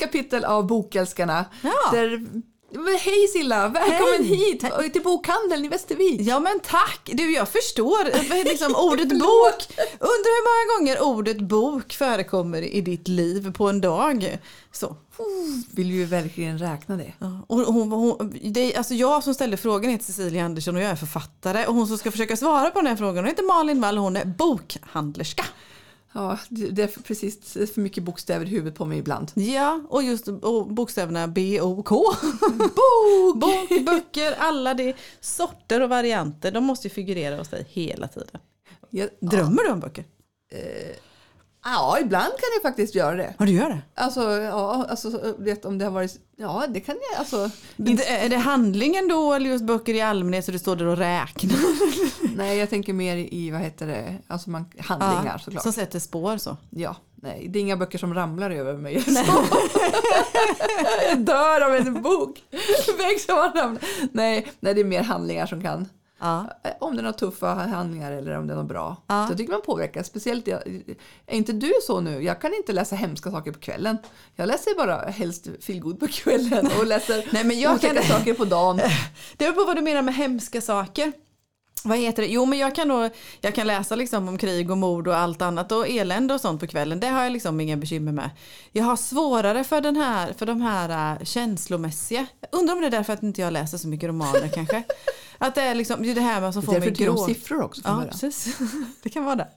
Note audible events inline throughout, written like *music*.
kapitel av Bokälskarna. Ja. Där, hej Silla, välkommen Hej. hit och till bokhandeln i Västervik. Ja men tack! Du jag förstår *laughs* liksom, ordet bok. Undrar hur många gånger ordet bok förekommer i ditt liv på en dag. Så. Vill ju verkligen räkna det. Ja, och hon, hon, det är alltså jag som ställer frågan heter Cecilia Andersson och jag är författare. Och hon som ska försöka svara på den här frågan hon heter Malin Wall och hon är bokhandlerska. Ja, det är precis för mycket bokstäver i huvudet på mig ibland. Ja, och just och bokstäverna B, O, K. *laughs* Bok! Bok, böcker, alla de sorter och varianter. De måste ju figurera hos dig hela tiden. Ja, Drömmer du om böcker? Ja, ibland kan jag faktiskt göra det. Ja, du gör det. Alltså, ja, alltså, vet om det har varit... Ja, det kan jag. Alltså, Det- Är det handlingen då eller just böcker i allmänhet så du står där och räknar? *laughs* nej, jag tänker mer i, vad heter det, alltså man, handlingar såklart. Som sätter spår så. Ja, nej, det är inga böcker som ramlar över mig. *laughs* Så. *laughs* jag dör av en bok. Väg som har ramlat. Nej, nej, det är mer handlingar som kan. Ja. Om det är några tuffa handlingar eller om det är något bra. Ja. Så jag tycker man påverkas. Speciellt, är inte du så nu? Jag kan inte läsa hemska saker på kvällen. Jag läser bara helst feelgood på kvällen och läser *laughs* Nej, men jag otäcka kan- saker på dagen. *laughs* Det beror på vad du menar med hemska saker. Vad heter det? Jo men jag kan, nog, jag kan läsa liksom om krig och mord och allt annat och elände och sånt på kvällen. Det har jag liksom inga bekymmer med. Jag har svårare för, den här, för de här uh, känslomässiga. Jag undrar om det är därför att inte jag läser så mycket romaner kanske. Att det är liksom det är det här med som får mig tycker jag om grå. siffror också Ja, början. precis. *laughs* Det kan vara det.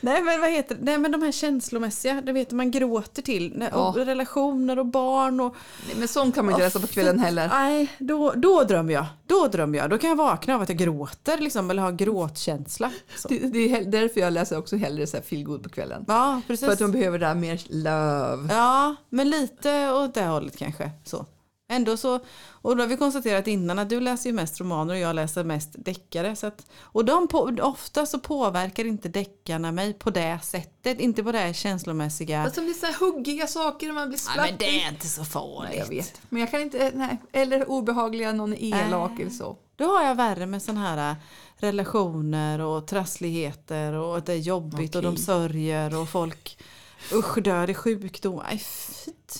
Nej men vad heter det? Nej men de här känslomässiga, det vet man gråter till. Och Ja. relationer och barn och Nej, men sånt kan man inte läsa på kvällen heller. Nej, då, då drömmer jag. Då drömmer jag. Då kan jag vakna av att jag gråter liksom, eller har gråtkänsla. Det, det är därför jag läser också hellre så här feelgood på kvällen. Ja, precis. För att man behöver det här mer love. Ja, men lite åt det hållet kanske. Så. Ändå så, och då har vi konstaterat innan att du läser ju mest romaner och jag läser mest deckare. Så att, och de på, ofta så påverkar inte deckarna mig på det sättet. Inte på det här känslomässiga. Alltså det är så här huggiga saker och man blir Nej, slapp. men det är inte så Nej, farligt. jag vet. Men jag kan inte, nej. Eller obehagliga, någon elak eller så. Då har jag värre med sådana här äh, relationer och trassligheter och att det är jobbigt och de sörjer och folk usch dör i sjukdom. Aj.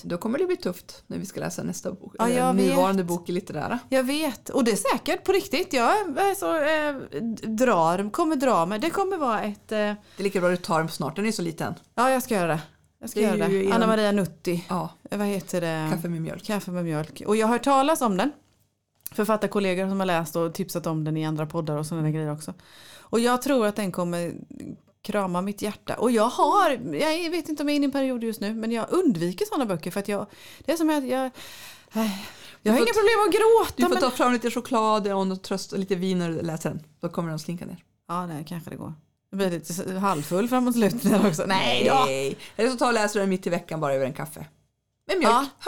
Då kommer det bli tufft när vi ska läsa nästa bok. Ja, jag vet. nuvarande bok i litterära. Jag vet och det är säkert på riktigt. Jag är så, eh, drar, kommer dra mig. Det kommer vara ett... Eh, Det är lika bra du tar den snart, den är så liten. ja jag ska göra det. Jag ska Det är göra det. Anna Maria Nutti. Ja, Vad heter det? kaffe med mjölk. Kaffe med mjölk. Och jag har hört talas om den. Författarkollegor som har läst och tipsat om den i andra poddar och sådana grejer också. Och jag tror att den kommer krama mitt hjärta. Och jag har, jag vet inte om jag är inne i en period just nu, men jag undviker sådana böcker för att jag, det är som att jag, eh, jag har inga problem att gråta. Du får men, ta fram lite choklad och något tröst och lite vin du läser den. Då kommer den slinka ner. Ja, nej, kanske det går. Jag blir lite halvfull framåt slutet också. Nej då. Eller så tar och läser den mitt i veckan bara över en kaffe. Med mjölk. Ja.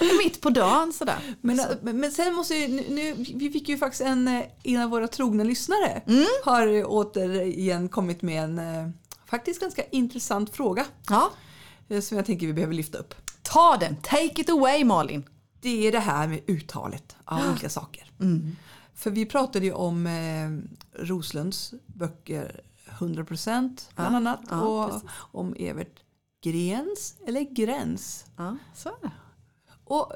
*laughs* Mitt på dagen sådär. Men, men, men sen måste ju, nu, vi fick ju faktiskt en, eh, en av våra trogna lyssnare Mm. har återigen kommit med en eh, faktiskt ganska intressant fråga Ja. eh, som jag tänker vi behöver lyfta upp. Ta den, take it away Malin. Det är det här med uttalet av olika saker. Mm. För vi pratade ju om eh, Roslunds böcker 100% bland Ja, annat och om Evert Grens eller Gräns. Ja, så är det. Och,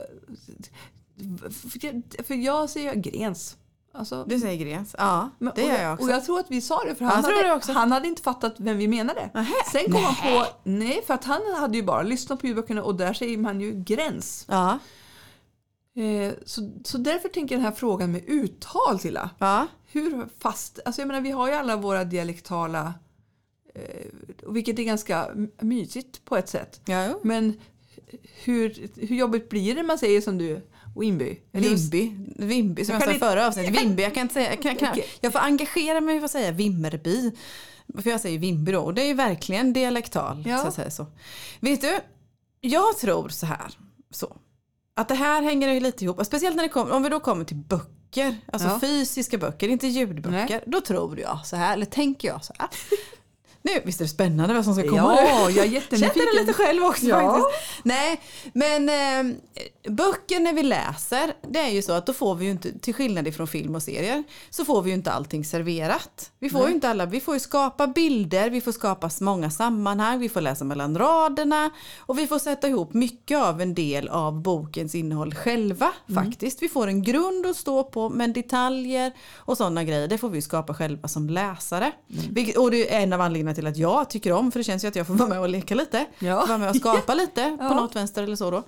för, jag, säger Grens. Alltså, Du säger Grens. Ja, Men- det och gör jag också. Och jag tror att vi sa det för han, hade, han hade inte fattat vem vi menade. Nähä. Sen kom han på, nej för att han hade ju bara lyssnat på ljudböckerna och där säger man ju gräns. Ja, Eh, så, så därför tänker jag den här frågan med uttal Silla. ja. Hur fast, alltså jag menar vi har ju alla våra dialektala, vilket är ganska mysigt på ett sätt. ja jo. Men hur, hur jobbigt blir det man säger som du, Wimby? Vimby, Vimby som Jag sa i förra avsnittet. Vimby, jag kan inte säga, jag, kan, kan, jag får engagera mig för att säga Vimmerby. För jag säger Vimby då och det är ju verkligen dialektal. Ja. Så att säga så. Vet du, jag tror så här. Så, att det här hänger ju lite ihop. Speciellt när det kommer, om vi då kommer till böcker. Alltså Ja. fysiska böcker, inte ljudböcker. Nej. Då tror jag så här, eller tänker jag så här. Nu, visst är det spännande vad som ska komma? Ja, jag är Känner jättenyfiken. det lite själv också Ja. faktiskt. Nej, men eh, böcker när vi läser, det är ju så att då får vi ju inte, till skillnad ifrån film och serier, så får vi ju inte allting serverat. Vi får Nej. ju inte alla, vi får ju skapa bilder, vi får skapa många sammanhang, vi får läsa mellan raderna och vi får sätta ihop mycket av en del av bokens innehåll själva faktiskt. Vi får en grund att stå på, men detaljer och sådana grejer, det får vi skapa själva som läsare. Vilket, och det är en av anledningarna till att jag tycker om, för det känns ju att jag får vara med och leka lite. Ja. Vara med och skapa *laughs* lite på Ja. något vänster eller så då.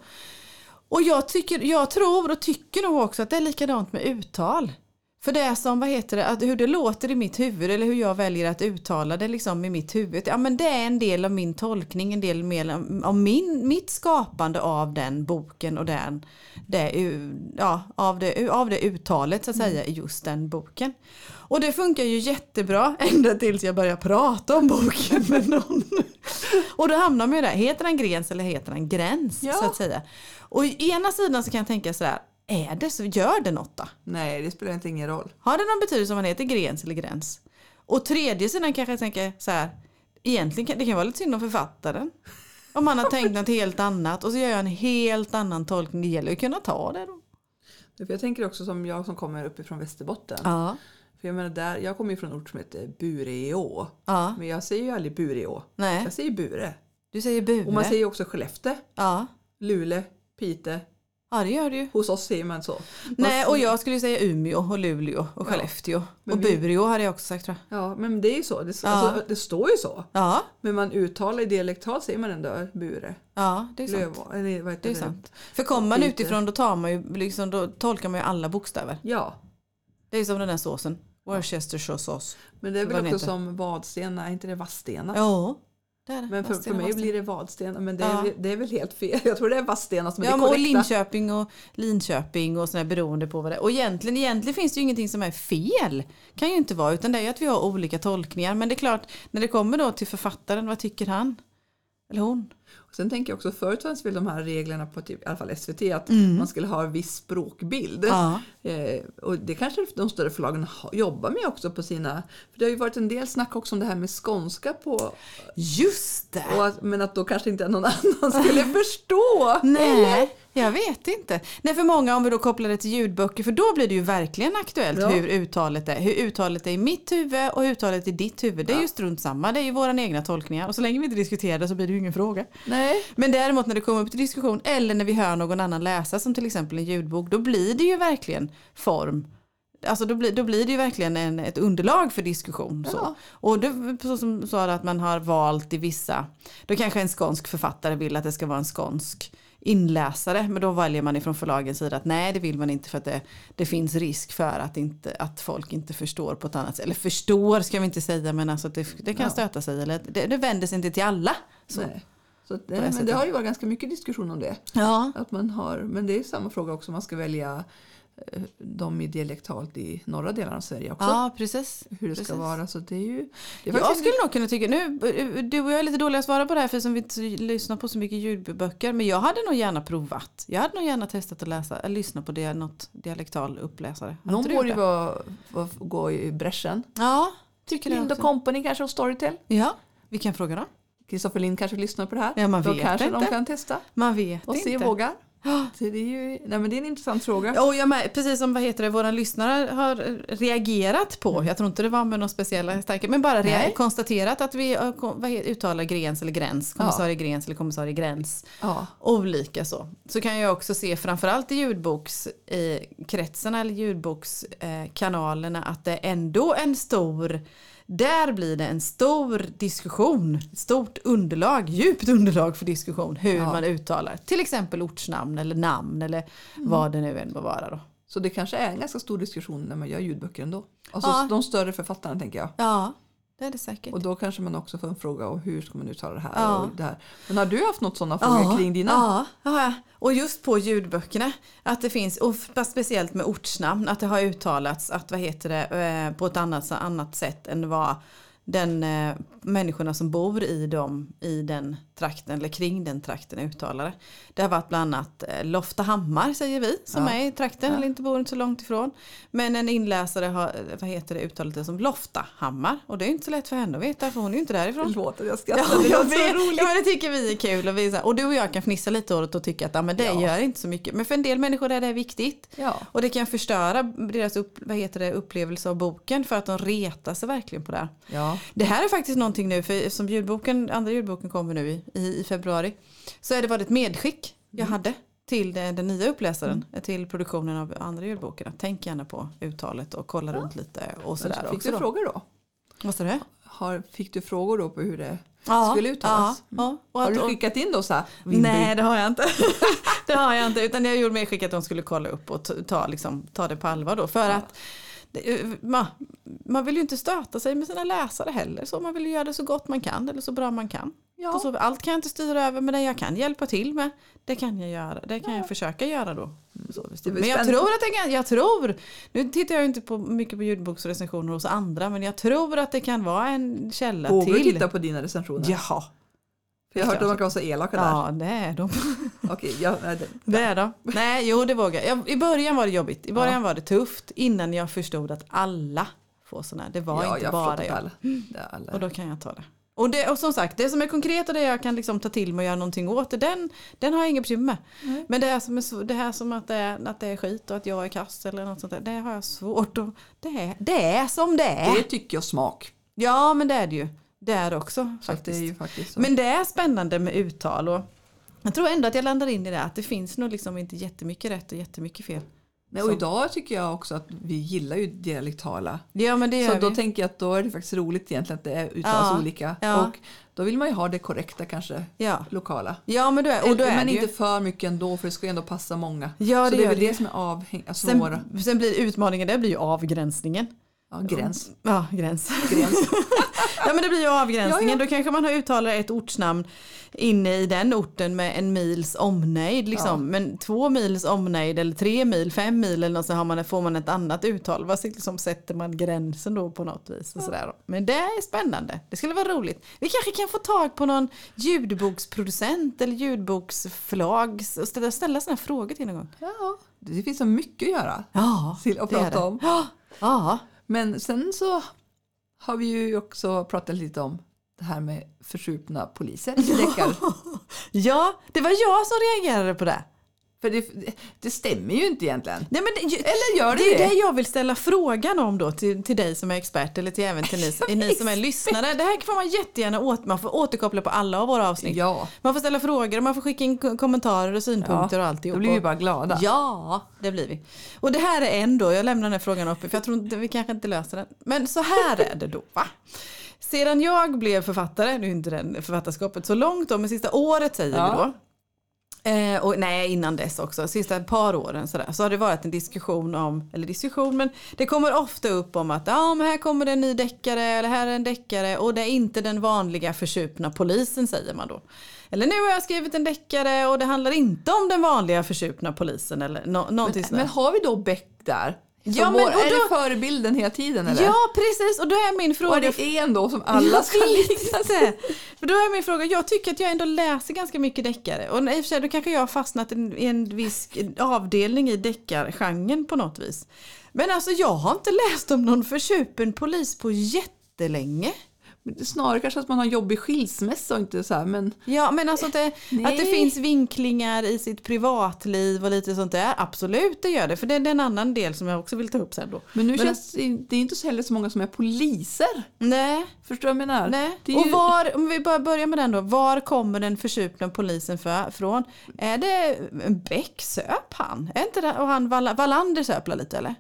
Och jag, tycker, jag tror och tycker nog också att det är likadant med uttal. För det är som, vad heter det, att hur det låter i mitt huvud eller hur jag väljer att uttala det liksom i mitt huvud. Ja men det är en del av min tolkning, en del mer av- min, mitt skapande av den boken och den, det, ja, av, det, av det uttalet så att säga i just den boken. Och det funkar ju jättebra ända tills jag börjar prata om boken med någon. Och då hamnar man ju där, heter den gräns eller heter den gräns? Ja. Så att säga. Och i ena sidan så kan jag tänka sådär, är det så, gör det något då? Nej, det spelar inte ingen roll. Har det någon betydelse om man heter gräns eller gräns? Och tredje sidan kanske jag tänker så här, egentligen kan det kan vara lite synd om författaren. Om man har tänkt något helt annat och så gör jag en helt annan tolkning. Det gäller ju att kunna ta det då. Jag tänker också som jag som kommer uppifrån Västerbotten. Ja. För jag menar där, jag kommer ju från en ort som heter Bureå. Ja. Men jag säger ju aldrig Bureå. Nej, Jag säger Bure. du säger bure. Och man säger också Skellefteå, Ja. Luleå, Pite. ja, det gör du ju. Hos oss säger man så. Nej, och jag skulle säga Umeå och Luleå och Ja. Skellefteå. Men och vi- Bureå hade jag också sagt tror jag. Ja, men det är ju så. Det, Ja. alltså, det står ju så. Ja, Men man uttalar i dialektal säger man ändå Bure. ja det är sant. Löv, eller vad heter Det är sant. För kommer man utifrån då, tar man ju, liksom, då tolkar man ju alla bokstäver. Ja, Det är som den där såsen. Worcestershire sauce. men det är väl också som Vadstena, är inte det Vadstena? Ja, det det. Men för, för mig blir det Vadstena, men det är, Ja. väl- det är väl helt fel. *laughs* Jag tror det är Vadstena som är Ja, det men och korrekta. Linköping och Linköping och sådär beroende på vad det är. Och egentligen, egentligen finns det ju ingenting som är fel. Kan ju inte vara, utan det är ju att vi har olika tolkningar. Men det är klart, när det kommer då till författaren, vad tycker han? Eller hon? Sen tänker jag också, förut fanns väl de här reglerna på typ, i alla fall SVT att Mm. man skulle ha en viss språkbild. Ja. Eh, och det kanske de större förlagen jobbar med också på sina... För det har ju varit en del snack också om det här med skånska på... Just det! Att, men att då kanske inte någon *laughs* annan skulle *laughs* förstå. Nej, jag vet inte. Nej, för många om vi då kopplar det till ljudböcker, för då blir det ju verkligen aktuellt Ja. hur uttalet är. Hur uttalet är i mitt huvud och hur uttalet är i ditt huvud. Det är ju strunt samma, det är ju våra egna tolkningar. Och så länge vi inte diskuterar det så blir det ju ingen fråga. Nej. Men däremot när det kommer upp till diskussion eller när vi hör någon annan läsa som till exempel en ljudbok, då blir det ju verkligen form. Alltså då blir, då blir det ju verkligen en, ett underlag för diskussion. Så. Ja. Och det, så som sa att man har valt i vissa, då kanske en skånsk författare vill att det ska vara en skånsk inläsare, men då väljer man ifrån förlagens sida att nej det vill man inte för att det, det finns risk för att, inte, att folk inte förstår på ett annat sätt. Eller förstår ska vi inte säga men alltså att det, det kan Ja. stöta sig eller det, det vänder sig inte till alla. Så. Nej. Så det men det har ju varit ganska mycket diskussion om det. Ja. Att man har, men det är samma fråga också, man ska välja de i dialektalt i norra delarna av Sverige också. Ja, precis. Hur det ska precis. vara. Så det är ju... Det är Jag skulle nog kunna tycka, nu, du och jag är lite dåliga att svara på det här för som vi inte lyssnar på så mycket ljudböcker. Men jag hade nog gärna provat. Jag hade nog gärna testat att läsa, eller lyssna på det, något dialektal uppläsare. Har Någon borde ju gå i bräschen. Ja, tycker Lind och. Company kanske och Storytel. Ja, vi kan fråga dem. Kristoffer Lind kanske lyssnar på det här. Ja, man Då vet kanske de inte. kan testa Man vet och inte. se vågar. Det, är ju, nej men det är en intressant fråga. Och jag med, precis som vad heter det, våra lyssnare har reagerat på, jag tror inte det var med några speciella starka, men bara rea- konstaterat att vi eh, vad heter, uttalar gräns eller gräns, kommissarie gräns eller kommissarie gräns. Ja. olika så. Så kan jag också se framförallt i ljudbokskretsarna eller ljudbokskanalerna att det är ändå en stor där blir det en stor diskussion, stort underlag, djupt underlag för diskussion hur Ja. man uttalar till exempel ortsnamn eller namn eller vad det nu än må vara då. Så det kanske är en ganska stor diskussion när man gör ljudböcker ändå. Alltså Ja. de större författarna tänker jag. Ja, det är det säkert. Och då kanske man också får en fråga om hur ska man uttala det här Ja. och det här. Men har du haft något sådana frågor kring dina? Ja, det har jag. Och just på ljudböckerna. Att det finns, och speciellt med ortsnamn, att det har uttalats att vad heter det, eh, på ett annat, annat sätt än vad den eh, människorna som bor i, dem, i den trakten eller kring den trakten är uttalare. Det har varit bland annat eh, Loftahammar säger vi som Ja. är i trakten Ja. eller inte bor inte så långt ifrån. Men en inläsare har eh, vad heter det, uttalat det som Loftahammar och det är inte så lätt för henne att veta för hon är ju inte därifrån. Att jag Ja, skrattar. det jag låter roligt. ja, men det tycker vi är kul. Och, vi, är här- och du och jag kan fnissa lite åt det och tycka att ja, men det Ja. gör inte så mycket. Men för en del människor är det viktigt. Ja. Och det kan förstöra deras upp, vad heter det, upplevelse av boken för att de retar sig verkligen på det. här. Ja. Det här är faktiskt någonting nu, för som ljudboken, andra ljudboken kommer nu i, i, i februari. Så är det det ett medskick jag Mm. hade till den, den nya uppläsaren, till produktionen av andra ljudboken. Tänk gärna på uttalet och kolla runt lite och sådär Fick också. du Då. frågor då? Vad sa du? Har, fick du frågor då på hur det Ja, skulle uttalas? Ja, ja. Och Har du skickat in då så här? Nej det har jag inte. *laughs* det har jag inte. Utan jag gjorde medskick att de skulle kolla upp och ta, liksom, ta det på allvar då. För Ja. att man, man vill ju inte stöta sig med sina läsare heller. Så man vill ju göra det så gott man kan eller så bra man kan. Ja. Så, allt kan jag inte styra över men det jag kan hjälpa till med det kan jag göra. Det kan Ja. jag försöka göra då. Så, men jag tror att det kan, jag tror, nu tittar jag inte på mycket på ljudboksrecensioner hos andra men jag tror att det kan vara en källa Vågar du till. titta på dina recensioner? För jag har hört att man kan vara så elaka där. ja det är de. *laughs* Okej, nej, det- *laughs* Det är de. Nej, jo det vågar jag. I början var det jobbigt. I början var det tufft innan jag förstod att alla får sådana här. Det var ja, inte jag bara jag. alla. Är alla. Och då kan jag ta det. Och, det. och som sagt, det som är konkret och det jag kan liksom ta till mig och göra någonting åt det, den, den har jag inga bekymmer med. Nej. Men det här som, är, det här som att, det är, att det är skit och att jag är kass eller något sånt där, det har jag svårt att... Det är, det är som det är. Det tycker jag smak. Ja, men det är det ju. Det är det också Så att det faktiskt. faktiskt. Men det är spännande med uttal och jag tror ändå att jag landar in i det att det finns nog liksom inte jättemycket rätt och jättemycket fel. Nej, och idag tycker jag också att vi gillar ju dialektala. Ja men det Så då vi. tänker jag att då är det faktiskt roligt egentligen att det är uttalas Ja, olika. ja. Och då vill man ju ha det korrekta kanske, Ja. lokala. ja men då är, och då är men det inte ju. för mycket ändå för det ska ju ändå passa många. Ja så det det är väl det. det som är avhäng, alltså. Sen, sen blir utmaningen det blir ju avgränsningen. Ja, gräns. Ja, gräns. gräns. *laughs* ja men det blir ju avgränsningen. Ja, ja. Då kanske man har uttalat ett ortsnamn inne i den orten med en mils omnejd. Liksom. Ja. Men två mils omnejd eller tre mil, fem mil eller något så har man, får man ett annat uttal. Vad liksom sätter man gränsen då på något vis? Och sådär. Men det är spännande. Det skulle vara roligt. Vi kanske kan få tag på någon ljudboksproducent eller ljudboksförlag och ställa, ställa sådana frågor till någon gång. Ja, det finns så mycket att göra Ja, till att det prata det. om. Ja, Men sen så har vi ju också pratat lite om det här med försupna poliser *laughs* i ja, det var jag som reagerade på det. För det, det stämmer ju inte egentligen. Nej, men det, Eller gör det det är det? jag vill ställa frågan om då till, till dig som är expert eller till även till ni, *laughs* ni som är lyssnare. Det här får man jättegärna åt, man får återkoppla på alla av våra avsnitt. Ja, Man får ställa frågor och man får skicka in ko- kommentarer och synpunkter och alltihop. då blir vi bara glada. Ja, det blir vi. Och det här är en då, jag lämnar den här frågan uppe för jag tror inte, vi kanske inte löser den. Men så här är det då va. Sedan jag blev författare, nu är inte den författarskapet så långt då, men sista året säger Ja. vi då. Eh, och nej, innan dess också, sista par åren sådär, så har det varit en diskussion om, eller diskussion, men det kommer ofta upp om att ja, men här kommer det en ny deckare eller här är en deckare och det är inte den vanliga försupna polisen säger man då. Eller nu har jag skrivit en deckare och det handlar inte om den vanliga försupna polisen eller no- någonting sådär. Men har vi då Beck där? Som Ja, men och är då- det förebilden hela tiden eller? Ja, precis. Och då är min Och fråga... är det en då som alla ska likna inte. För då är min fråga, jag tycker att jag ändå läser ganska mycket deckare. Och i och för sig då kanske jag har fastnat i en viss avdelning i deckargenren på något vis. Men alltså jag har inte läst om någon försupen polis på jättelänge. Snarare kanske att man har en jobbig skilsmässa och inte så här men Ja men alltså att det, att det finns vinklingar i sitt privatliv och lite sånt där. Absolut det gör det. För det är en annan del som jag också vill ta upp sen då. Men nu Men- känns det det är inte så heller så många som är poliser. Nej, Förstår du vad jag menar? Nej. Det är Och ju- var, om vi bara börjar med den då, var kommer den försupna polisen för, från? Är det Beck söp han? Är inte det, och han Wall- Wallander söplar lite eller?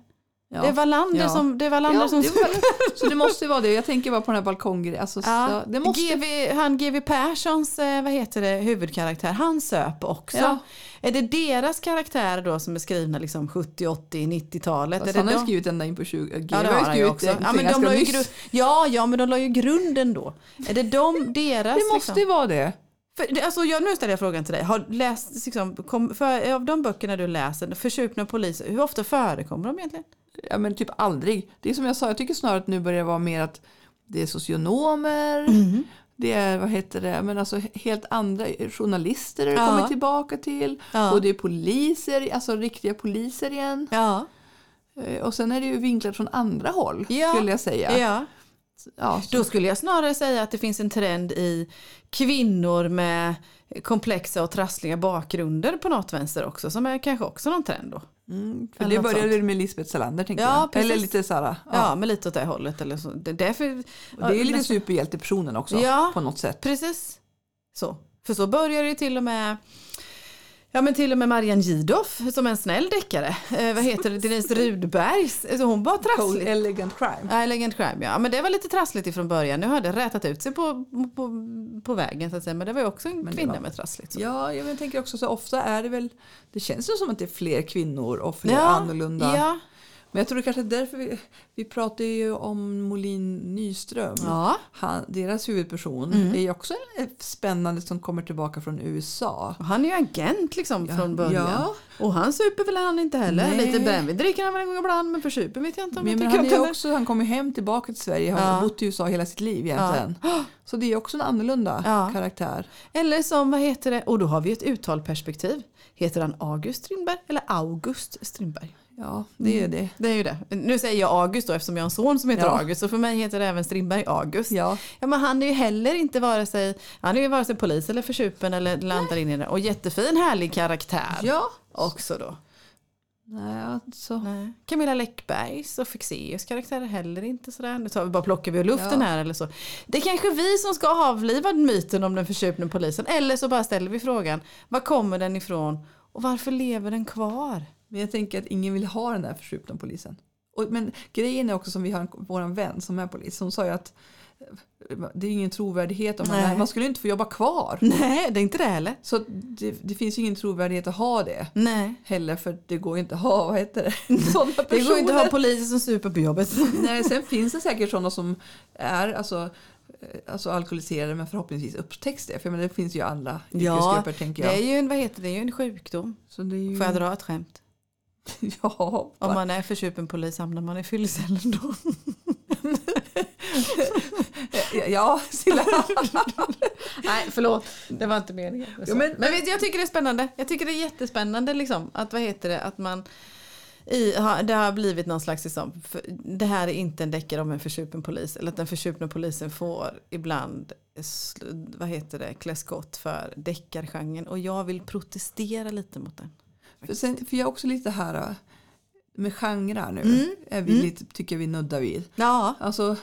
Ja. Det är Wallander Ja. som, det är Wallander Ja, som det var, *laughs* så det måste ju vara det. Jag tänker bara på den här balkonggrejen. Alltså, Ja. det måste... GV, han GV Perssons eh, vad heter det, huvudkaraktär, han söp också. Är det deras karaktärer då som är skrivna liksom 70, 80, 90-talet? Fast är det han har ju skrivit ända in på 20... Ja, det har han ju också. Ja, men de la ju gru- ja, ja, men de la ju grunden då. Är det de, deras? Det måste liksom? ju vara det. För, alltså, jag, nu ställer jag frågan till dig. Har läst, liksom, kom, för, av de böckerna du läser, Försupna poliser, hur ofta förekommer de egentligen? Ja men typ aldrig. Det är som jag sa, jag tycker snarare att nu börjar det vara mer att det är socionomer, Mm. det är vad heter det, men alltså helt andra journalister har det Ja. kommit tillbaka till. Ja. Och det är poliser, alltså riktiga poliser igen. Ja. Eh, Och sen är det ju vinklat från andra håll Ja. skulle jag säga. ja. Ja, Då skulle jag snarare säga att det finns en trend i kvinnor med komplexa och trassliga bakgrunder på något vänster också som är kanske också någon trend då. Mm, för det började sånt. med Lisbeth Salander tänker Ja, jag. precis. Eller lite såhär, Ja, ja. men lite åt det hållet eller så. Det, därför, Och det är lite superhjältepersonen också Ja. på något sätt. Precis. Så. För så börjar det till och med Ja men till och med Marianne Gidoff som en snäll deckare. Eh, vad heter det? Denise Rudbergs. Alltså hon var Cold trasslig. elegant crime. Ja, Elegant Crime ja. Men det var lite trassligt ifrån början. Nu har det rätat ut sig på, på, på vägen så att säga. Men det var ju också en kvinna var- med trassligt. Så. Ja, jag tänker också så ofta är det väl, det känns ju som att det är fler kvinnor och fler Ja, annorlunda. Ja. Men jag tror det kanske är därför vi, vi pratar ju om Molin Nyström. ja. Han, deras huvudperson Mm. är ju också spännande som kommer tillbaka från USA. Och han är ju agent liksom Ja, från början. ja. Och han super väl han inte heller. Nej. Lite brännvin dricker han väl en gång ibland. Men för supen vet jag inte om Men, men han, är heller. också, han kommer hem tillbaka till Sverige, har Ja. bott i USA hela sitt liv egentligen. *gasps* Så det är också en annorlunda karaktär. Eller som, vad heter det? Och då har vi ett uttalperspektiv. Heter han August Strindberg eller August Strindberg? Ja, det är det. Det är ju det. Nu säger jag August då eftersom jag har en son som heter Ja. August. Så för mig heter det även Strindberg August. Ja. Ja men han är ju heller inte vare sig, han är ju vare sig polis eller försupen eller landar in i det. Och jättefin härlig karaktär ja. också då. Nej, alltså. Nej. Camilla Läckbergs och Fexeus karaktärer heller inte sådär. Nu tar vi bara plockar vi ur luften Ja. här eller så. Det är kanske vi som ska avliva myten om den försupna polisen. Eller så bara ställer vi frågan, var kommer den ifrån och varför lever den kvar? Men jag tänker att ingen vill ha den där försupna polisen. Och, men grejen är också som vi har våran vän som är polis. Hon sa ju att det är ingen trovärdighet om man, man skulle inte få jobba kvar. Nej, det är inte det heller. Så det, det finns ju ingen trovärdighet att ha det Nej. heller för det går inte att ha, vad heter det, sådana *laughs* personer. Det går inte att ha poliser som super på jobbet. Nej, sen finns det säkert sådana som är alltså, eh, alltså alkoholiserade men förhoppningsvis upptäcks det. För men det finns ju alla Ja, yrkesgrupper tänker Det jag. är ju en, vad heter det, det är ju en sjukdom. Så det är ju, Får jag dra ett skämt? *laughs* Ja, Om man är försupen polis hamnar man i fyllecellen då. *laughs* ja, Silla. *laughs* Nej, förlåt. Det var inte meningen. Jo, men- men vet, jag tycker det är spännande. Jag tycker det är jättespännande liksom. Att vad heter det, att man i, det har blivit någon slags liksom, det här är inte en deckare om en försupen polis. Eller att den försupna polisen får ibland vad heter det, klä skott för deckargenren. Och jag vill protestera lite mot den. För, sen, för jag är också lite här äh, med genrer nu. Mm. Är vi Mm. lite, tycker vi nuddar vid. Ja. Alltså,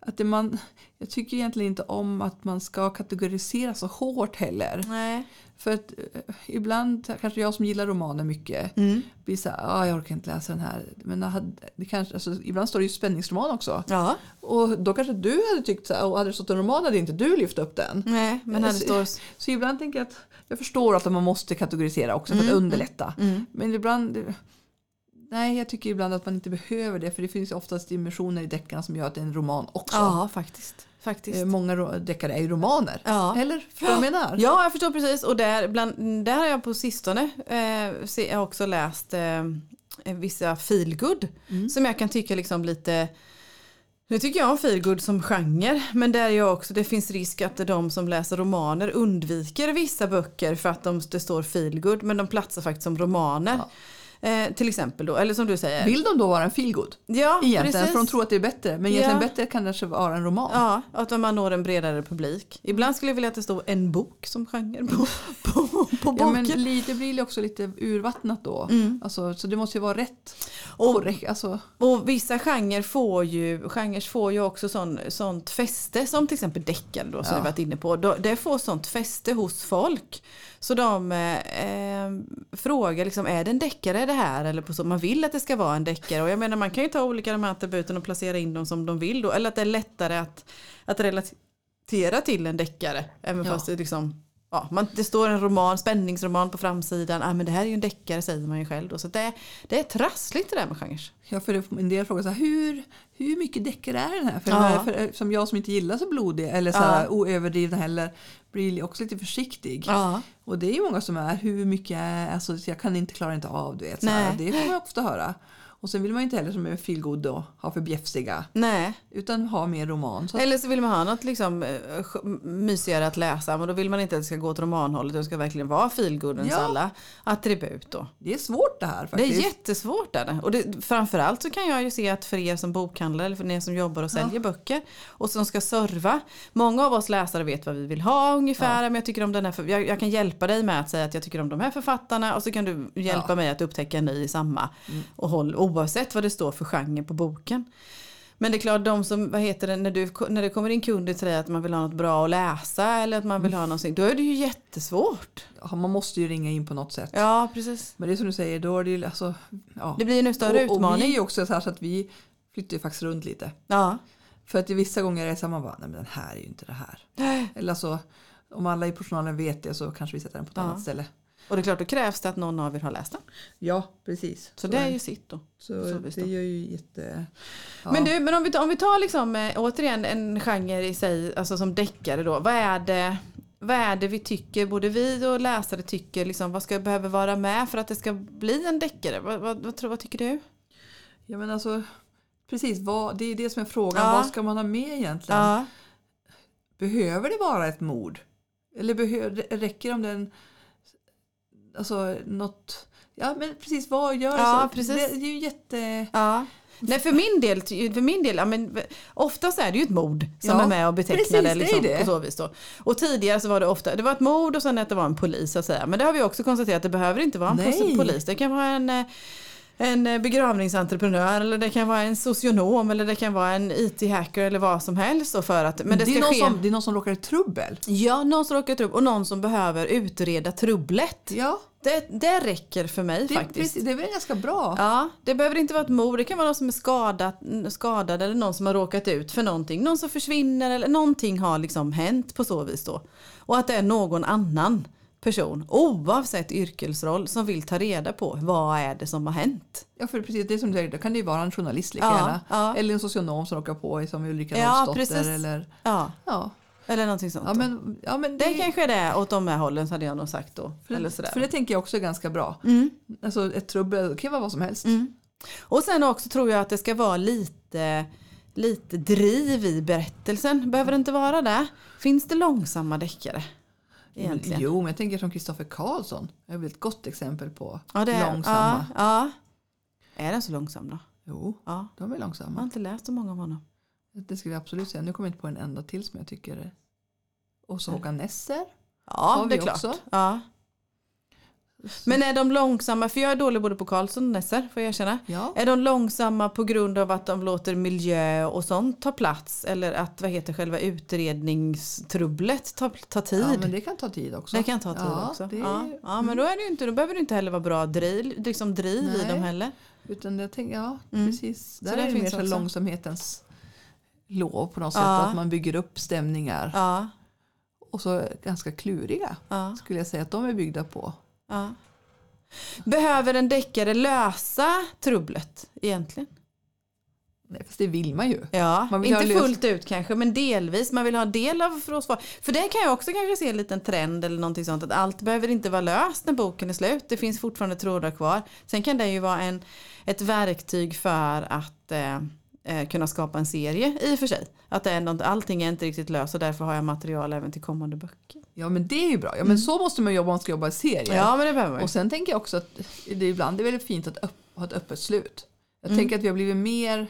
att man, jag tycker egentligen inte om att man ska kategorisera så hårt heller. Nej. För att eh, ibland, kanske jag som gillar romaner mycket, Mm. blir så här, ah, jag orkar inte läsa den här. Men hade, det kanske, alltså, ibland står det ju spänningsroman också. Ja. Och då kanske du hade tyckt så här, och hade det stått en roman hade inte du lyft upp den. Nej, men här det står... Så ibland tänker jag att jag förstår att man måste kategorisera också för att Mm. underlätta. Mm. Men ibland, nej jag tycker ibland att man inte behöver det för det finns oftast dimensioner i deckarna som gör att det är en roman också. Ja, faktiskt. Faktiskt. Eh, Många deckare är ju romaner. Ja. Eller? Förstår du menar? Ja, jag förstår precis. Och där, bland, där har jag på sistone eh, också läst eh, vissa feelgood. Mm. Som jag kan tycka liksom lite nu tycker jag om feelgood som genre men där är jag också, det finns risk att de som läser romaner undviker vissa böcker för att de, det står feelgood men de platsar faktiskt som romaner. Eh, till exempel då, eller som du säger. Vill de då vara en feelgood? ja, Egentligen, precis. för de tror att det är bättre. Men egentligen Ja. bättre kan det kanske vara en roman. Ja, att man når en bredare publik. Ibland skulle jag vilja att det stod en bok som genre på, på, på Ja, boken. men lite blir det också lite urvattnat då. Mm. Alltså, så det måste ju vara rätt. Och- korrekt. Alltså, Och vissa genrer får ju, får ju också sån, sånt fäste som till exempel deckare då som Ja. vi varit inne på. Det får sånt fäste hos folk. Så de eh, eh, frågar liksom, är det en deckare det här? Eller på så, man vill att det ska vara en deckare. Och jag menar man kan ju ta olika de här attributen och placera in dem som de vill då. Eller att det är lättare att, att relatera till en deckare. Även Ja. fast det liksom Ja, man, det står en roman, spänningsroman på framsidan. Ah, men det här är ju en deckare säger man ju själv. Då. Så det, det är trassligt det där med genrer. ja, för det- en del frågar så här, hur, hur mycket deckare är den här? För, Ja. för, som jag som inte gillar så blodig eller så Ja. här, oöverdrivna heller blir också lite försiktig. Ja. Och det är ju många som är, hur mycket alltså jag kan inte klara inte av du vet. Så det får man ofta höra. Och sen vill man inte heller som är feelgood då ha för bjäfsiga. Nej. Utan ha mer roman. Så Eller så vill man ha något liksom, eh, mysigare att läsa men då vill man inte att det ska gå åt romanhållet. Det ska verkligen vara feelgoodens Ja. alla attribut då. det är svårt det här Det faktiskt. är jättesvårt. Är det. Och det, framförallt så kan jag ju se att för er som bokhandlare eller för er som jobbar och säljer böcker och som ska serva. Många av oss läsare vet vad vi vill ha ungefär. Men jag, tycker om den här, jag, jag kan hjälpa dig med att säga att jag tycker om de här författarna och så kan du hjälpa Ja. mig att upptäcka en ny i samma. Och håll, oavsett vad det står för genre på boken. Men det är klart, de som, vad heter det, när, du, när det kommer in kunder till dig att man vill ha något bra att läsa eller att man vill ha någonting, då är det ju jättesvårt. Ja, man måste ju ringa in på något sätt. Ja, precis. Men det är som du säger, då är det ju alltså... Ja. Det blir en större och, och utmaning. vi är ju också så här så att vi flyttar ju faktiskt runt lite. Ja. För att vissa gånger är det så här, man bara, nej men den här är ju inte det här. Eller så, om alla i personalen vet det så kanske vi sätter den på ett Ja. annat ställe. Och det är klart, då krävs det att någon av er har läst den. Ja, precis. Så, det är ju sitt då. så så det gör ju jätte... Ja. Men du, men om vi, tar- om vi tar liksom, eh, återigen en genre i sig, alltså som deckare då. Vad är det, vad är det vi tycker, både vi och läsare tycker, liksom, vad ska behöva vara med för att det ska bli en deckare? Vad, vad, vad, vad tycker du? Ja men alltså, precis, vad, det är det som är frågan. Ja. Vad ska man ha med egentligen? Ja, Behöver det vara ett mord? Eller behöver, räcker det om den... Alltså något... Ja men precis, vad gör Ja, så? precis. Det, det är ju jätte... ja. Nej för min del, för min del ja, men, oftast är det ju ett mord som Ja, är med och betecknar det, det liksom, det. på så vis då. Och tidigare så var det ofta, det var ett mord och sen att det var en polis så att säga. Men det har vi också konstaterat, det behöver inte vara en Nej. polis. Det kan vara en eh, en eh, begravningsentreprenör eller det kan vara en socionom eller det kan vara en IT-hacker eller vad som helst. För att, men det det, är ske... som, det är någon som råkar i trubbel. Ja, någon som råkar i trubbel och någon som behöver utreda trubblet. Ja, Det, det räcker för mig det, faktiskt. precis, det är väl ganska bra. Ja, det behöver inte vara ett mord. Det kan vara någon som är skadad, skadad eller någon som har råkat ut för någonting. Någon som försvinner eller någonting har liksom hänt på så vis då. Och att det är någon annan person, oavsett yrkesroll, som vill ta reda på vad är det som har hänt. Ja, för precis det som du säger, då kan det ju vara en journalist lika Ja, gärna. ja. Eller en socionom som råkar på som Ulrika Ja, precis. Eller, Ja, ja. eller någonting sånt. Ja, men, ja, men det kanske är det åt de här hållen hade jag nog sagt då. för, eller det, sådär. för det tänker jag också är ganska bra. Mm. Alltså ett trubbel det kan vara vad som helst. Mm. Och sen också tror jag att det ska vara lite, lite driv i berättelsen. Behöver det inte vara det? Finns det långsamma deckare? Egentligen. Jo, men jag tänker som Kristoffer Karlsson. är väl ett gott exempel på Ja, det långsamma. Ja, ja. Är den så långsam då? Jo, Ja. de är Jag har långsamma. inte läst så många av honom. Det skulle jag absolut säga. Nu kommer jag inte på en enda till som jag tycker. Och så Nej. Håkan Nesser. Ja, Har det är vi klart. också. Ja. Men är de långsamma, för jag är dålig både på Karlsson och Nesser får jag erkänna. Ja. Är de långsamma på grund av att de låter miljö och sånt ta plats? Eller att vad heter själva utredningstrubblet tar ta tid? ja, men det kan ta tid också. Det kan ta tid ja, också. Det, Ja. ja, men då, är det inte, då behöver det inte heller vara bra driv, liksom driv i Nej. dem heller. Utan jag tänker, ja Mm. precis. Så Där det är det finns mer så långsamhetens lov på något sätt. Att man bygger upp stämningar. Och så ganska kluriga skulle jag säga att de är byggda på. Ja. Behöver en deckare lösa trubblet egentligen? Nej, fast det vill man ju. Ja, Man vill inte fullt ut kanske men delvis. Man vill ha del av för oss. För det kan jag också kanske se en liten trend eller någonting sånt att allt behöver inte vara löst när boken är slut. Det finns fortfarande trådar kvar. Sen kan det ju vara en, ett verktyg för att eh, eh, kunna skapa en serie i och för sig. Att det är något, allting är inte riktigt löst och därför har jag material även till kommande böcker. Ja men det är ju bra. Ja, men så måste man jobba om man ska jobba i serier. Mm. Ja men det behöver man. Och sen tänker jag också att det ibland är väldigt fint att ha ett öppet slut. Jag Mm. tänker att vi har blivit mer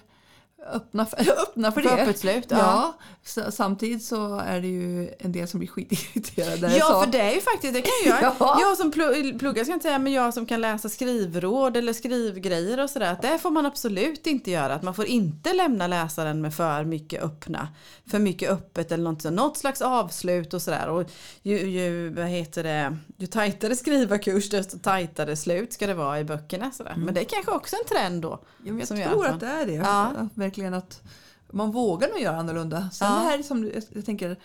öppna för, öppna för För det. öppet slut, ja. Ja, samtidigt så är det ju en del som blir *laughs* skitirriterade. Ja så, för det är ju faktiskt, det kan jag. *laughs* Ja. Jag som pl- pluggar ska inte säga men jag som kan läsa skrivråd eller skrivgrejer och sådär. Det får man absolut inte göra. Att man får inte lämna läsaren med för mycket öppna. För mycket öppet eller något, något slags avslut och sådär. Och ju, ju, vad heter det, ju tajtare skrivarkurs desto tajtare slut ska det vara i böckerna. Sådär. Men det är kanske också en trend då. ja, jag tror att att det är det. Ja. Verkligen att man vågar nog göra annorlunda. Sen Ja. det här är som jag, tänker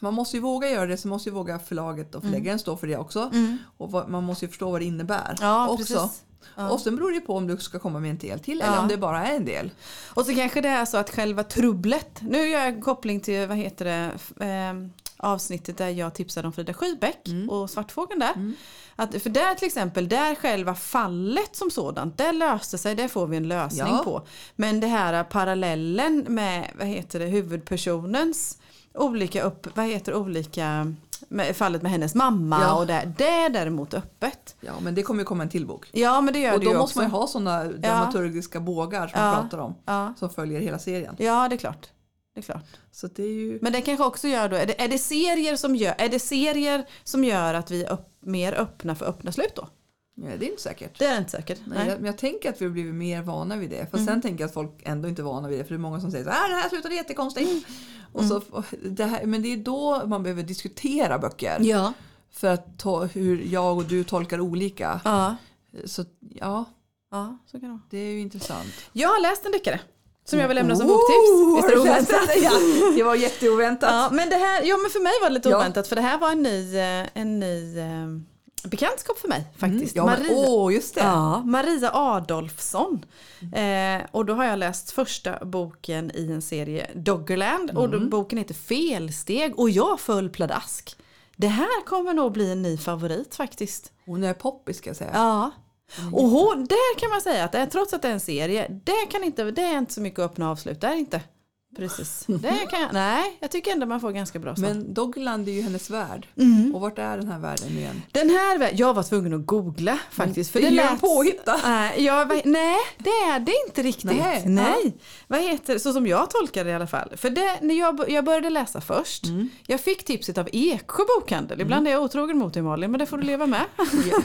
man måste ju våga göra det, så måste ju våga förlaget och förläggaren stå för det också. Och vad, man måste ju förstå vad det innebär Mm. Ja, också. precis. Ja. Och sen beror det på om du ska komma med en del till Ja. eller om det bara är en del. Och så kanske det är så att själva trubblet, nu gör jag en koppling till vad heter det, ehm, avsnittet där jag tipsade om Frida Schybeck Mm. och Svartfågeln där. Att, för där till exempel, där själva fallet som sådant, det löste sig, det får vi en lösning Ja. på. Men det här parallellen med, vad heter det, huvudpersonens olika upp, vad heter olika, med, fallet med hennes mamma Ja. och det, det är däremot öppet. Ja, men det kommer ju komma en till bok. Ja men det gör Och det då ju måste också. man ju ha sådana dramaturgiska bågar som Ja. pratar om. Ja. Som följer hela serien. ja det är klart. Det är klart. Så det är ju... Men det kanske också gör då, är det, är det, serier, som gör, är det serier som gör att vi är upp, mer öppna för öppna slut då? Ja, det är inte säkert. Det är inte säkert. Nej, Nej. jag, men jag tänker att vi har blivit mer vana vid det. För sen tänker jag att folk ändå inte är vana vid det. För det är många som säger så här, det här slutade jättekonstigt. Och så, och det här, men det är då man behöver diskutera böcker. Ja. För att ta hur jag och du tolkar olika. Ja. Så ja, ja, så kan det vara. det är ju intressant. Jag har läst en deckare som jag vill lämna som boktips. Visst är det oväntat? Ja, *laughs* det var jätteoväntat. Ja, men det här, ja men för mig var det lite Ja. oväntat för det här var en ny, eh, en ny eh, bekantskap för mig faktiskt. Mm, ja, men, Maria, åh, just det. ja, Maria Adolfsson. Eh, och då har jag läst första boken i en serie Doggerland och Mm. då, boken heter Felsteg och jag föll pladask. Det här kommer nog bli en ny favorit faktiskt. Hon är poppis ska jag säga. Ja. Mm. Och hon, där kan man säga att det, trots att det är en serie, det, kan inte, det är inte så mycket öppna avslut, det är inte. Precis. *laughs* Det kan jag, nej, jag tycker ändå man får ganska bra svar. Men Doggerland är ju hennes värld. Mm. Och vart är den här världen igen? Den här, jag var tvungen att googla faktiskt. För det är lät, påhitta. Nej, jag, var- nej, det är det inte riktigt. Nej, Nej. Vad heter så som jag tolkar det i alla fall. För det, när jag, jag började läsa först, Mm. jag fick tipset av Eksjö bokhandel. Ibland är jag otrogen mot dig Malin, men det får du leva med. Ja.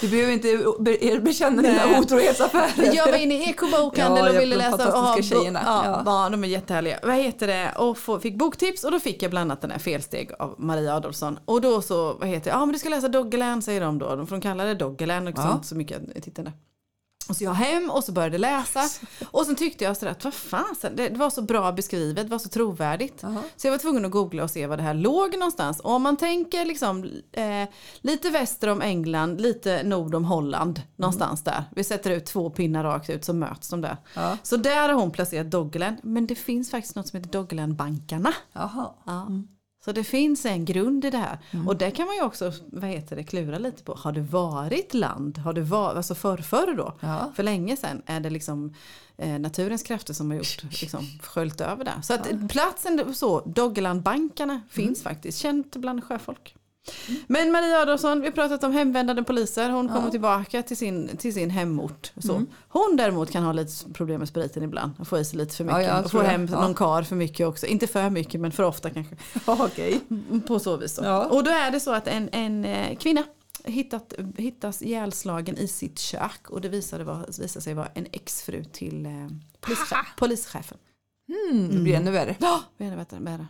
Du behöver inte be- bekänna dina otrohetsaffärer. Jag var inne i Eksjö bokhandel Ja, och ville läsa. fantastiska ja. Ja, Ja. de är jättehärliga. Vad heter det? Och fick boktips och då fick jag bland annat den här Felsteg av Maria Adolfsson. Och då så, vad heter det? Ja men du ska läsa Doggerland säger de då. De får de kalla det Doggerland och Ja. sånt så mycket jag tittade. Och så jag hem och så började läsa. Och sen tyckte jag sådär att vad fan, det, var så bra beskrivet, det var så trovärdigt. Jaha. Så jag var tvungen att googla och se var det här låg någonstans. Och om man tänker liksom eh, lite väster om England, lite nord om Holland. Någonstans där. Vi sätter ut två pinnar rakt ut så möts de där. Ja. Så där har hon placerat Doggerland. Men det finns faktiskt något som heter Doggerlandbankarna. Jaha. Ja. Så det finns en grund i det här. Och det kan man ju också vad heter det, klura lite på. Har det varit land? Har det varit, alltså förr, förr då? Ja. För länge sedan är det liksom eh, naturens krafter som har gjort, liksom, sköljt över det. Så att platsen så, Doggerlandbankarna finns faktiskt. Känt bland sjöfolk. Men Maria Adolfsson, vi har pratat om hemvändande poliser. Hon kommer tillbaka till sin, till sin hemort. Så. Hon däremot kan ha lite problem med spriten ibland. Och få i sig lite för mycket. Ja, och få hem Ja. någon kar för mycket också. Inte för mycket men för ofta kanske. *laughs* Okej. På så vis. Då. Ja. Och då är det så att en, en eh, kvinna hittat, hittas ihjälslagen i sitt kök. Och det visade, var, visade sig vara en exfru till eh, polischef, polischefen. Mm, det blir ännu värre. Ja, vad är det?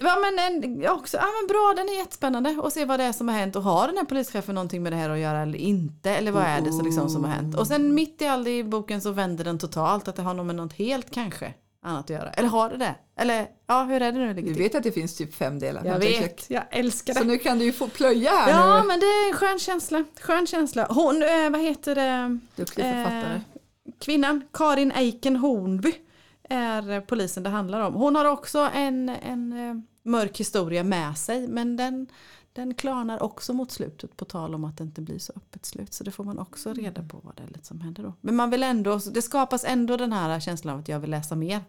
Ja men, en, ja, också, ja men bra, den är jättespännande att se vad det är som har hänt och har den här polischefen någonting med det här att göra eller inte eller vad är det som, liksom, som har hänt. Och sen mitt i all i boken så vänder den totalt att det har nog med något helt kanske annat att göra. Eller har det det? Eller ja, hur är det nu Du vet att det finns typ fem delar. Jag vet, jag älskar det. Så nu kan du ju få plöja här Ja nu. men det är en skön känsla. Skön känsla. Hon, eh, vad heter det? Duktig författare. Eh, kvinnan, Karin Eiken Hornby, är polisen det handlar om. Hon har också en, en eh, mörk historia med sig men den, den klarnar också mot slutet på tal om att det inte blir så öppet slut. Så det får man också reda på vad det är lite som händer då. Men man vill ändå, det skapas ändå den här känslan av att jag vill läsa mer.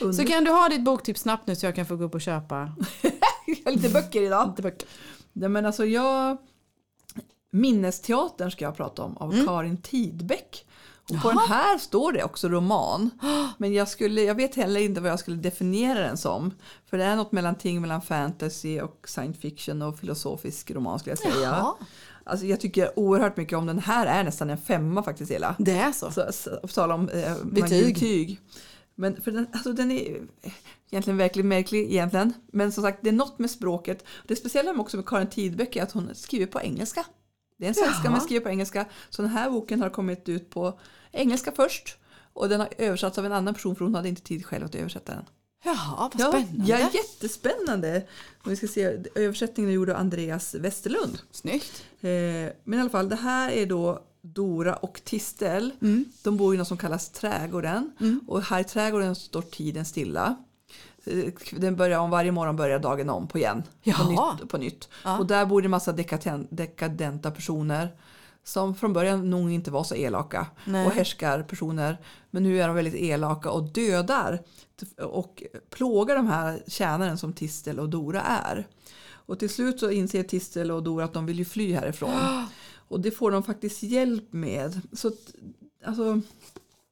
Ja, Så kan du ha ditt boktips snabbt nu så jag kan få gå upp och köpa *laughs* lite böcker idag. lite böcker. Ja, men alltså jag... Minnesteatern ska jag prata om av Karin Tidbeck. Och på den här står det också roman. Men jag, skulle, jag vet heller inte vad jag skulle definiera den som. För det är något mellanting mellan fantasy och science fiction och filosofisk roman skulle jag säga. Jaha. Alltså jag tycker oerhört mycket om den här är nästan en femma faktiskt hela. Det är så. Så, så, på tal om eh, Betyg. betyg. Men för den, alltså den är egentligen verkligen märklig egentligen. Men som sagt det är något med språket. Det speciella också med Karin Tidbeck är att hon skriver på engelska. Det är en svenska Jaha. men skriver på engelska. Så den här boken har kommit ut på engelska först. Och den har översatts av en annan person för hon hade inte tid själv att översätta den. Jaha, vad Ja, spännande. ja, jättespännande. Och vi ska se, översättningen är gjord av Andreas Westerlund. Snyggt. Eh, men i alla fall, det här är då Dora och Tistel. De bor i något som kallas trädgården. Och här i trädgården står tiden stilla. eh, den börjar om varje morgon börjar dagen om på igen. På Jaha. nytt. På nytt. Ja. Och där bor det en massa dekaden, dekadenta personer som från början nog inte var så elaka Nej. och härskar personer. Men nu är de väldigt elaka och dödar och plågar de här tjänaren som Tistel och Dora är. Och till slut så inser Tistel och Dora att de vill ju fly härifrån. *gasps* Och det får de faktiskt hjälp med. Så alltså,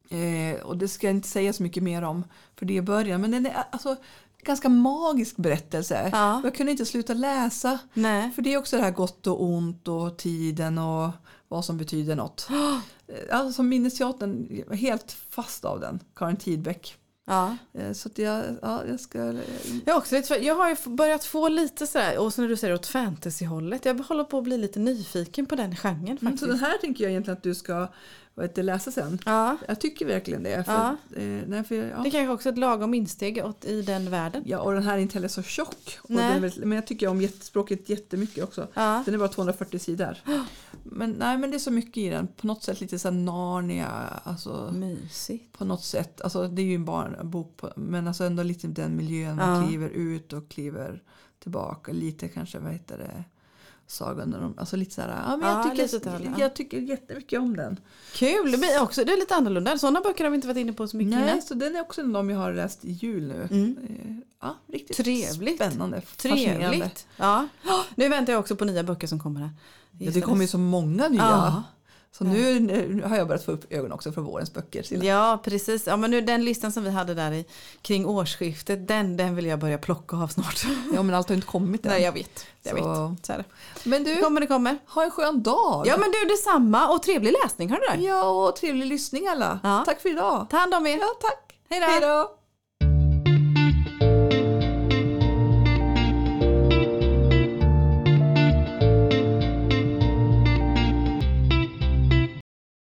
eh, och det ska jag inte säga så mycket mer om för det är början. Men den är alltså ganska magisk berättelse. Ja. Jag kunde inte sluta läsa. Nej. För det är också det här gott och ont och tiden och vad som betyder något. *gasps* Eh, Alltså Minnesteatern, helt fast av den, Karin Tidbeck. Ja. Eh, Så att jag, ja, jag ska... Jag, har också jag har börjat få lite sådär, och så när du säger åt fantasyhållet, jag håller på att bli lite nyfiken på den genren Mm, faktiskt. Så den här tänker jag egentligen att du ska vad läsa sen. Ja, Jag tycker verkligen det. För, Ja. eh, nej, för, ja. det kanske också är ett lagom insteg åt, i den världen. Ja, och den här är inte heller så tjock. Är väldigt, men jag tycker om språket jättemycket också. Ja. Den är bara 240 sidor. *gasps* Men, nej, men det är så mycket i den. På något sätt lite så Narnia. Alltså, Mysigt. på något sätt. Alltså, det är ju en barnbok. På, men alltså ändå lite den miljön. Man kliver ut och kliver tillbaka. Lite kanske, vad heter det? Sagan om, alltså lite så här, ja, men Ja, jag, tycker, lite åt det hållet, ja. jag tycker jättemycket om den. Kul, det blir också det är lite annorlunda. Sådana böcker har vi inte varit inne på så mycket Nej, innan. så den är också en av dem jag har läst i jul nu. Mm. Eh, Ja, riktigt Trevligt. spännande. Trevligt. Ja. Nu väntar jag också på nya böcker som kommer här. Ja, det kommer ju så många nya. Ja. Så nu, nu har jag börjat få upp ögonen också för vårens böcker. Silla. Ja, precis. Ja, men nu, den listan som vi hade där i, kring årsskiftet, den, den vill jag börja plocka av snart. *laughs* Ja, men allt har inte kommit än. Nej, jag vet. Jag Så- vet. Så är det. Men Det du, kommer, det kommer. ha en skön dag. Ja, men du, detsamma. Och trevlig läsning, hör du det? Ja, och trevlig lyssning alla. Ja. Tack för idag. Ta hand om er. Ja, tack. Hej då.